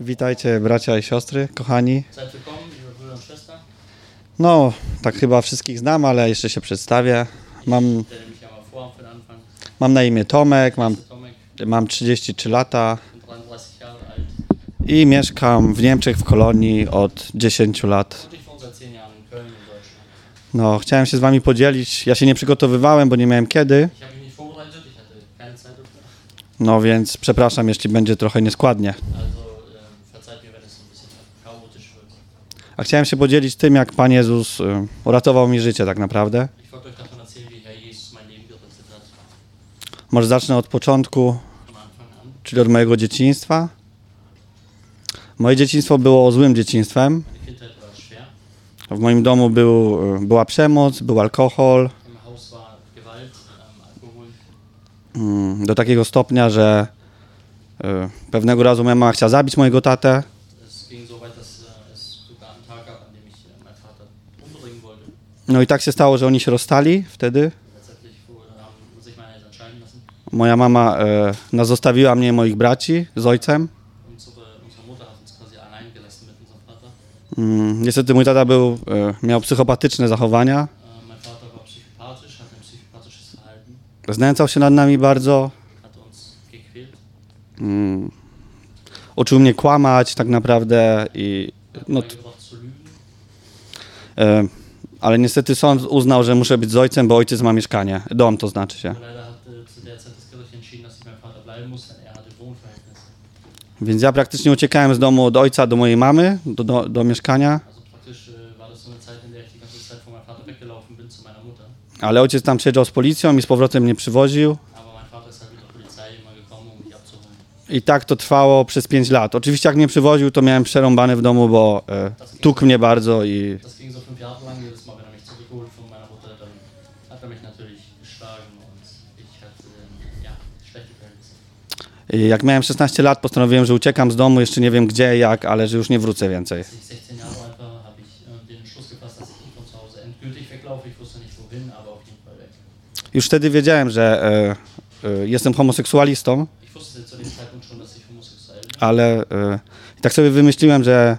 Witajcie bracia i siostry, kochani. No, tak chyba wszystkich znam, ale jeszcze się przedstawię. Mam, mam na imię Tomek, mam, mam 33 lata bin 33 Jahre alt i mieszkam w Niemczech w Kolonii od 10 lat. und ich wohne seit 10 Jahren in Köln in Deutschland. No, chciałem się z wami podzielić. Ja się nie przygotowywałem, bo nie miałem kiedy. No więc przepraszam, jeśli będzie trochę nieskładnie. Also ähm, verzeiht mir, wenn es so ein bisschen chaotisch wird. A chciałem się podzielić tym, jak Pan Jezus y, uratował mi życie tak naprawdę. Może zacznę od początku, czyli od mojego dzieciństwa. Moje dzieciństwo było złym dzieciństwem. W moim domu był, była przemoc, był Alkohol. mm, Do takiego stopnia, że y, pewnego razu moja mama chciała zabić mojego tatę. Es ging so weit, dass äh, es sogar einen Tag gab, an dem ich äh, meinen Vater umbringen wollte. No i tak się stało, że oni się rozstali wtedy. Moja mama y, nas zostawiła mnie moich braci z ojcem. Mm, Niestety mój tata był, y, miał psychopatyczne zachowania. Znęcał się nad nami bardzo. Mm, Uczył mnie kłamać tak naprawdę i no. E, Ale niestety sąd uznał, że muszę być z ojcem, bo ojciec ma mieszkanie. Dom to znaczy się. Więc ja praktycznie uciekałem z domu od ojca do mojej mamy, do, do, do mieszkania. Ale ojciec tam przyjeżdżał z policją i z powrotem mnie przywoził. I tak to trwało przez 5 lat. Oczywiście jak mnie przywoził, to miałem przerąbane w domu, bo e, tuk mnie bardzo i Das ging so fünf Jahre lang. Jedes Mal, wenn er mich zurückgeholt von meiner Mutter, dann hat er mich natürlich geschlagen und ich hatte ähm, ja, schlechte Verhältnisse. i jak miałem 16 lat, postanowiłem, że uciekam z domu, jeszcze nie wiem gdzie, jak, ale że już nie wrócę więcej. Als ich 16 Jahre alt war, habe ich den Entschluss gefasst, dass ich von zu Hause endgültig weglaufe. Ich wusste nicht wohin, aber auf jeden Fall weg. Już wtedy wiedziałem, że e, e, jestem homoseksualistą, Ich wusste zu dem Zeitpunkt schon, dass ich homosexuell bin. Ale e, tak sobie wymyśliłem, że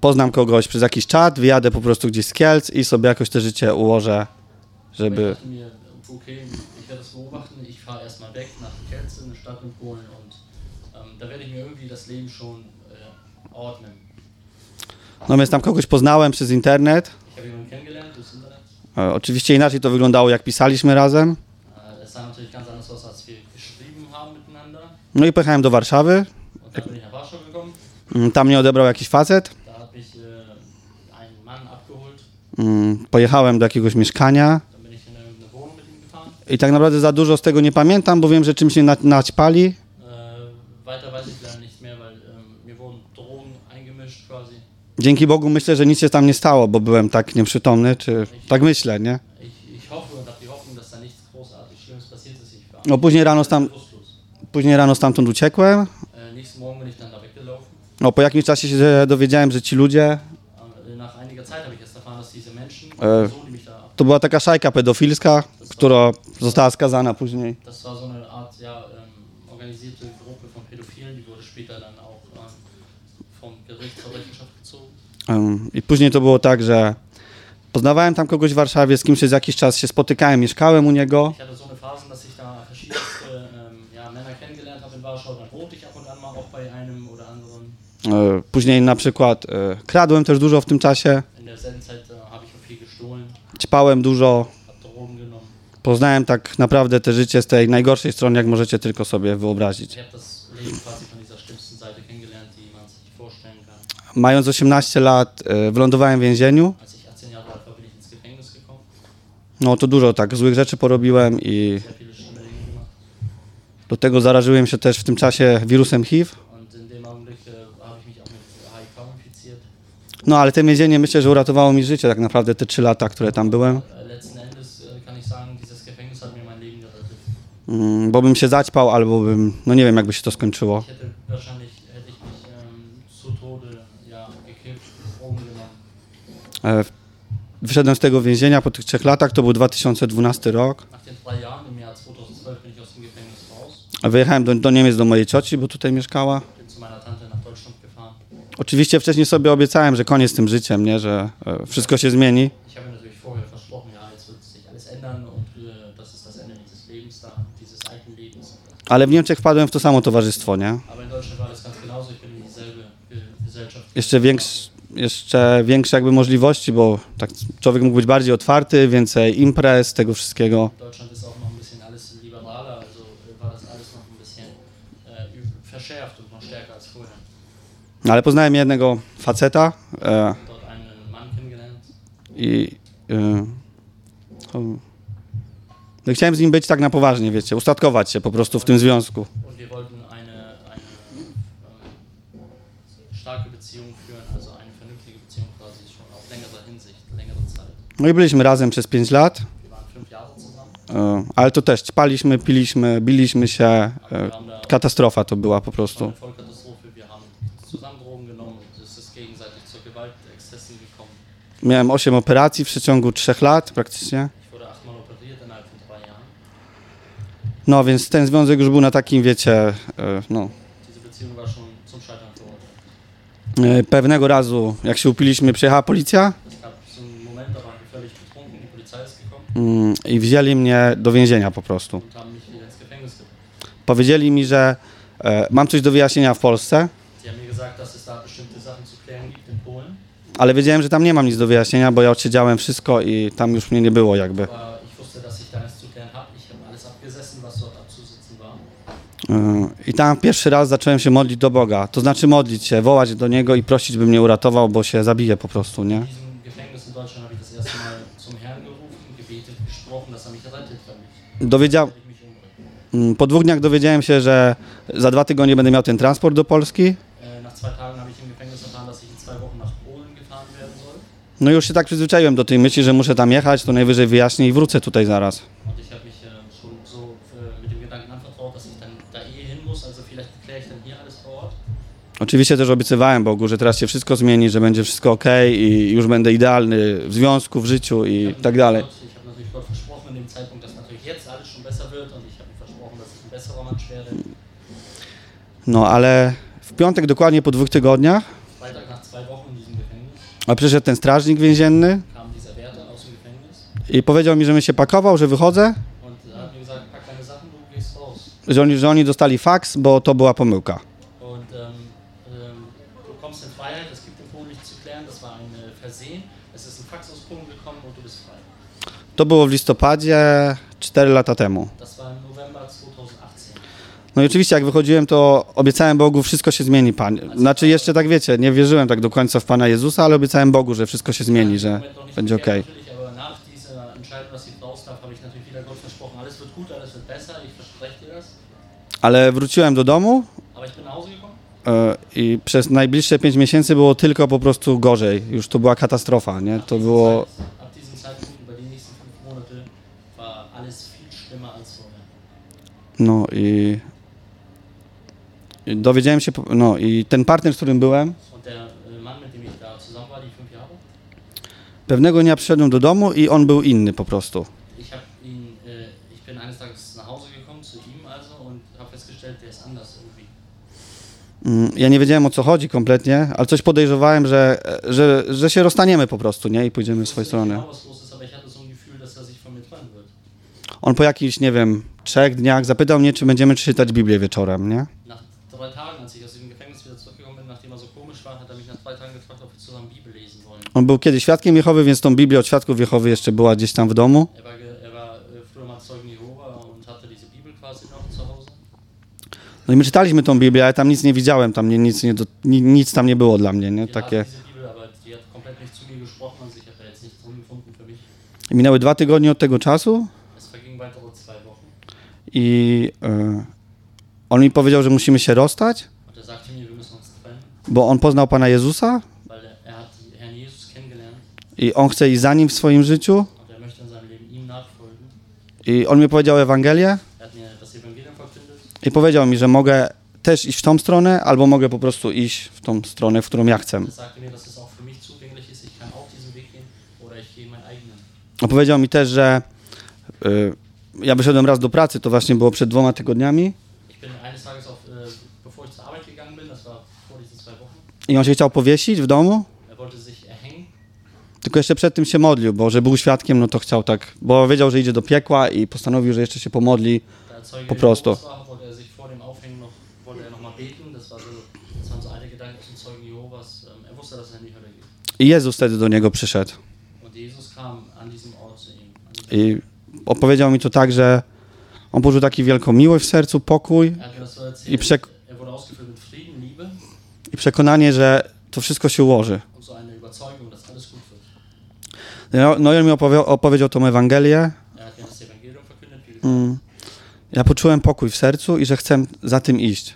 poznam kogoś przez jakiś czat, wyjadę po prostu gdzieś z Kielc i sobie jakoś to życie ułożę, żeby... dachte mir, okay, ich werde das beobachten. Ich fahre erstmal weg nach Kielce, eine Stadt in Polen, und ähm, da werde ich mir irgendwie das Leben schon äh, ordnen. No więc tam kogoś poznałem przez internet. Ich habe jemanden kennengelernt durchs Internet. E, Oczywiście inaczej to wyglądało, jak pisaliśmy razem. Äh. No i pojechałem do Warszawy. Gekommen. Mm, Tam mnie odebrał jakiś facet. Äh. Mm, Pojechałem do jakiegoś mieszkania. I tak naprawdę za dużo z tego nie pamiętam, bo wiem, że czymś mnie na- naćpali. Äh, ähm. Dzięki Bogu myślę, że nic się tam nie stało, bo byłem tak nieprzytomny, czy tak myślę, nie? No później rano, bewusstlos. później rano stamtąd uciekłem. No po jakimś czasie się dowiedziałem, że ci ludzie, Äh, Äh. to była taka szajka pedofilska, która została skazana później. I później to było tak, że poznawałem tam kogoś w Warszawie, z kimś przez jakiś czas się spotykałem, mieszkałem u niego. Ich hatte so eine Phase, dass ich da verschiedenste ähm, ja, Männer kennengelernt habe in Warschau. Dann wohnte ich ab und an mal auch bei einem oder anderen. E, Później na przykład e, kradłem też dużo w tym czasie, ćpałem dużo. Poznałem tak naprawdę te życie z tej najgorszej strony, jak możecie tylko sobie wyobrazić. Mając 18 lat, e, wylądowałem w więzieniu. Als ich 18 Jahre alt war, bin ich ins Gefängnis gekommen. No to dużo tak złych rzeczy porobiłem i do tego zarażyłem się też w tym czasie wirusem HIV. Und in dem Augenblick äh, habe ich mich auch mit HIV infiziert. No ale te więzienie myślę, że uratowało mi życie tak naprawdę te 3 lata, które tam byłem. Mm, Bo bym się zaćpał albo bym, no nie wiem jakby się to skończyło. E, Wyszedłem z tego więzienia po tych trzech latach, to był 2012 rok. Nach den drei Jahren im Jahr 2012 bin ich aus dem Gefängnis raus, Wyjechałem do, do Niemiec do mojej cioci, bo tutaj mieszkała. bin zu meiner Tante nach Deutschland gefahren. Oczywiście wcześniej sobie obiecałem, że koniec z tym życiem, nie? że e, wszystko się zmieni. Ale w Niemczech wpadłem w to samo towarzystwo, nie? Gesellschaft. Jeszcze, większ, jeszcze większe jakby możliwości, bo tak człowiek mógł być bardziej otwarty, więcej imprez, tego wszystkiego. Deutschland ist auch noch ein bisschen alles liberaler, also äh, war das alles noch ein bisschen äh, üb- verschärft und noch stärker als vorher. No, Ale poznałem jednego faceta e, i e, no, chciałem z nim być tak na poważnie, wiecie, ustatkować się po prostu w tym związku. Ähm. No i byliśmy razem przez 5 lat, e, ale to też ćpaliśmy, piliśmy, biliśmy się. E, katastrofa to była po prostu. eine Vollkatastrophe. Wir haben zusammen Drogen genommen und es ist gegenseitig zur Gewaltexzessen gekommen. Miałem 8 operacji w przeciągu 3 lat praktycznie. No więc ten związek już był na takim, wiecie, e, no, e, pewnego razu, jak się upiliśmy, przyjechała policja mm, i wzięli mnie do więzienia po prostu. Powiedzieli mi, że e, mam coś do wyjaśnienia w Polsce, ale wiedziałem, że tam nie mam nic do wyjaśnienia, bo ja odsiedziałem wszystko i tam już mnie nie było jakby. E, I tam pierwszy raz zacząłem się modlić do Boga, to znaczy modlić się, wołać do Niego i prosić, by mnie uratował, bo się zabiję po prostu, nie? Dowiedział, mm, po dwóch dniach dowiedziałem się, że za dwa tygodnie będę miał ten transport do Polski. Zwei Wochen nach Polen gefahren werden soll. No już się tak przyzwyczaiłem do tej myśli, że muszę tam jechać, to najwyżej wyjaśnię i wrócę tutaj zaraz. Oczywiście też obiecywałem Bogu, że teraz się wszystko zmieni, że będzie wszystko ok i już będę idealny w związku, w życiu i tak dalej. No ale w piątek dokładnie po dwóch tygodniach Freitag nach zwei Wochen in diesem Gefängnis a przyszedł ten strażnik więzienny i powiedział mi, żebym się pakował, że wychodzę, że oni, że oni dostali faks, bo to była pomyłka. Ähm, ähm, äh. To było w listopadzie 4 lata temu. Das war im November 2018. No i oczywiście jak wychodziłem, to obiecałem Bogu, wszystko się zmieni, Panie. Znaczy jeszcze tak wiecie, nie wierzyłem tak do końca w Pana Jezusa, ale obiecałem Bogu, że wszystko się zmieni, że będzie das. Ale wróciłem do domu e, i przez najbliższe 5 miesięcy było tylko po prostu gorzej. Już to była katastrofa, nie? To było... No i... Dowiedziałem się, no i ten partner, z którym byłem, Jahre, pewnego dnia przyszedłem do domu i on był inny po prostu. Ja nie wiedziałem o co chodzi kompletnie, ale coś podejrzewałem, że, że, że się rozstaniemy po prostu, nie? I pójdziemy w swoje strony. On po jakichś, nie wiem, trzech dniach zapytał mnie, czy będziemy czytać Biblię wieczorem, nie? Drei Tagen, als ich aus diesem Gefängnis wieder zurückgekommen bin, nachdem er so komisch war, hat er mich nach Tagen gefragt, ob wir zusammen Bibel lesen wollen. On był kiedyś świadkiem Jehowy, więc tą Biblię od świadków Jehowy jeszcze była gdzieś tam w domu. Er war, er war äh, früher mal Zeugen Jehova und hatte diese Bibel quasi noch zu Hause. No i my czytaliśmy tą Biblię, ale tam nic nie widziałem, tam nie, nic, nie, do- ni- nic tam nie było dla mnie, nie? Wir Takie... lasen diese Bibel, aber die hat komplett nicht zu mir gesprochen, also ich habe da jetzt nichts drin gefunden für mich. I minęły dwa tygodnie od tego czasu Es vergingen weitere zwei Wochen i e, on mi powiedział, że musimy się rozstać, bo on poznał Pana Jezusa er, er i on chce iść za nim w swoim życiu. er. I on mi powiedział Ewangelię i powiedział mi, że mogę też iść w tą stronę, albo mogę po prostu iść w tą stronę, w którą ja chcę. Opowiedział mi też, że y, ja wyszedłem raz do pracy, to właśnie było przed dwoma tygodniami. Bin eines Tages auf, äh, bevor ich zur Arbeit gegangen bin, das war vor diese zwei Wochen. i on się chciał powiesić w domu, Er wollte sich erhängen. tylko jeszcze przed tym się modlił, bo że był świadkiem, no to chciał tak, bo wiedział, że idzie do piekła i postanowił, że jeszcze się pomodli. Po prostu. I Jezus wtedy do niego przyszedł. I opowiedział mi to tak, że on poczuł taki wielką miłość w sercu, pokój. I przek- i przekonanie, że to wszystko się ułoży. No- Noel mi opowie- opowiedział tą Ewangelię. Mm. Ja poczułem pokój w sercu i że chcę za tym iść.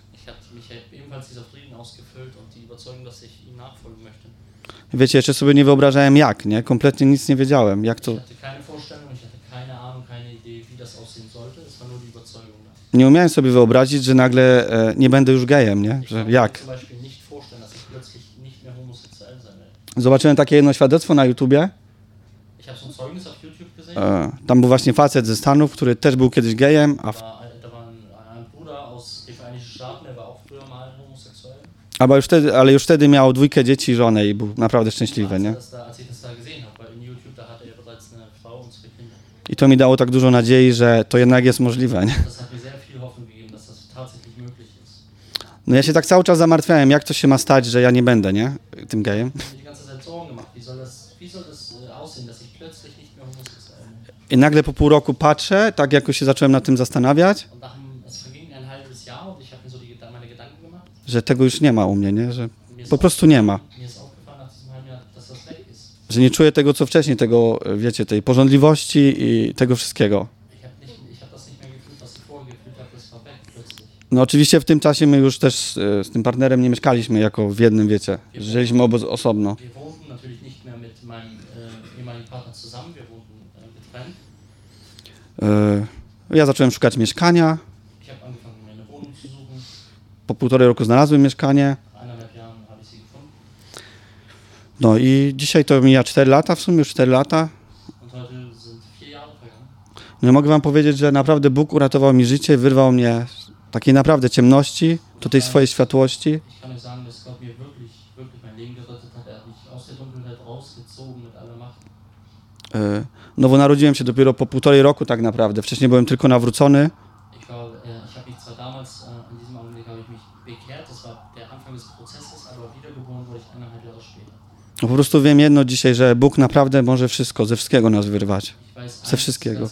Wiecie, jeszcze sobie nie wyobrażałem jak, nie? Kompletnie nic nie wiedziałem, jak to... Ich hatte keine Vorstellung, ich hatte keine Ahnung, keine Idee, wie das aussehen sollte. Es war nur die Überzeugung da. Nie umiałem sobie wyobrazić, że nagle e, nie będę już gejem, nie? Że jak? Zobaczyłem takie jedno świadectwo na YouTubie. E, tam był właśnie facet ze Stanów, który też był kiedyś gejem, a w, już wtedy, ale już wtedy miał dwójkę dzieci i żonę i był naprawdę szczęśliwy, nie? I to mi dało tak dużo nadziei, że to jednak jest możliwe, nie? Das hat mir sehr viel Hoffnung gegeben, dass das tatsächlich möglich ist. No ja się tak cały czas zamartwiałem, jak to się ma stać, że ja nie będę, nie? Tym gejem. I nagle po pół roku patrzę, tak jakoś się zacząłem nad tym zastanawiać, że tego już nie ma u mnie, nie? Że po prostu nie ma. Że nie czuję tego, co wcześniej, tego, wiecie, tej porządliwości i tego wszystkiego. Ich habe nicht, ich habe das nicht mehr gefühlt, was ich vorher gefühlt habe. Das war weg plötzlich. No oczywiście w tym czasie my już też e, z tym partnerem nie mieszkaliśmy jako w jednym, wiecie. Żyliśmy obo osobno. Äh, getrennt. E, Ja zacząłem szukać mieszkania. Po półtorej roku znalazłem mieszkanie. No i dzisiaj to mija 4 lata, w sumie już 4 lata. Jahre vergangen. No mogę wam powiedzieć, że naprawdę Bóg uratował mi życie, wyrwał mnie takiej naprawdę ciemności do tej swojej światłości. Er. E, No bo narodziłem się dopiero po półtorej roku tak naprawdę. Wcześniej byłem tylko nawrócony. Äh. No po prostu wiem jedno dzisiaj, że Bóg naprawdę może wszystko, ze wszystkiego nas wyrwać. Ze wszystkiego.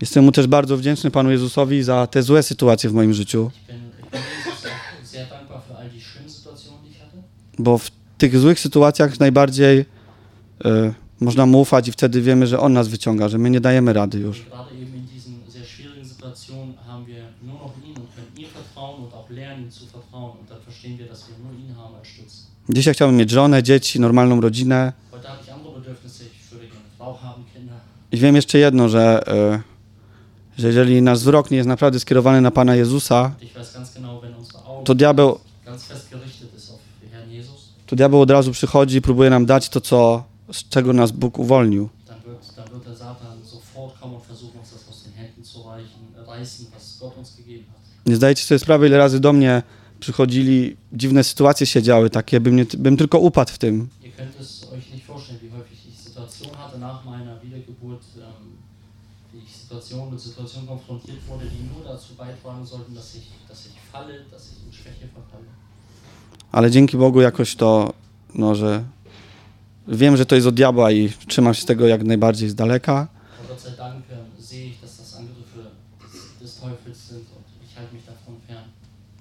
Jestem mu też bardzo wdzięczny Panu Jezusowi za te złe sytuacje w moim życiu, bo w tych złych sytuacjach najbardziej e, można mu ufać i wtedy wiemy, że On nas wyciąga, że my nie dajemy rady już. Dzisiaj chciałbym mieć żonę, dzieci, normalną rodzinę i wiem jeszcze jedno, że, e, że jeżeli nasz wzrok nie jest naprawdę skierowany na Pana Jezusa, to diabeł, to diabeł od razu przychodzi i próbuje nam dać to, co, z czego nas Bóg uwolnił. Nie zdajecie sobie sprawy, ile razy do mnie przychodzili, dziwne sytuacje się działy takie, bym, nie, bym tylko upadł w tym. Ihr könnt es euch nicht vorstellen, wie häufig ich Situationen hatte nach meiner Wiedergeburt, ähm, Situationen mit Situationen konfrontiert wurde, die nur dazu beitragen sollten, dass ich, dass ich falle, dass ich in Schwäche verfalle. Ale dzięki Bogu jakoś to, no, że wiem, że to jest od diabła i trzymam się tego jak najbardziej z daleka.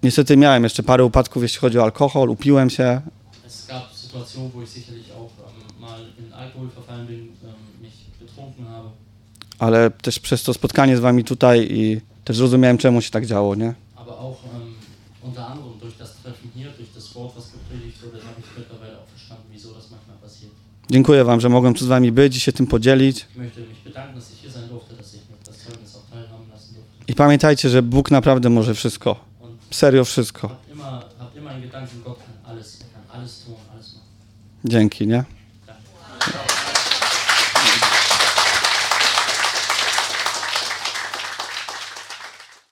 Niestety miałem jeszcze parę upadków, jeśli chodzi o alkohol, upiłem się, Es gab Situationen, wo ich sicherlich auch ähm, mal in Alkohol verfallen bin, ähm, mich betrunken habe. Ale też przez to spotkanie z wami tutaj i też zrozumiałem, czemu się tak działo, nie? Aber auch ähm, unter anderem durch das Treffen hier, durch das Wort, was gepredigt wurde, habe ich mittlerweile auch verstanden, wieso das manchmal passiert. Dziękuję wam, że mogłem tu z wami być i się tym podzielić. I pamiętajcie, że Bóg naprawdę może wszystko. Serio wszystko. Dzięki, nie?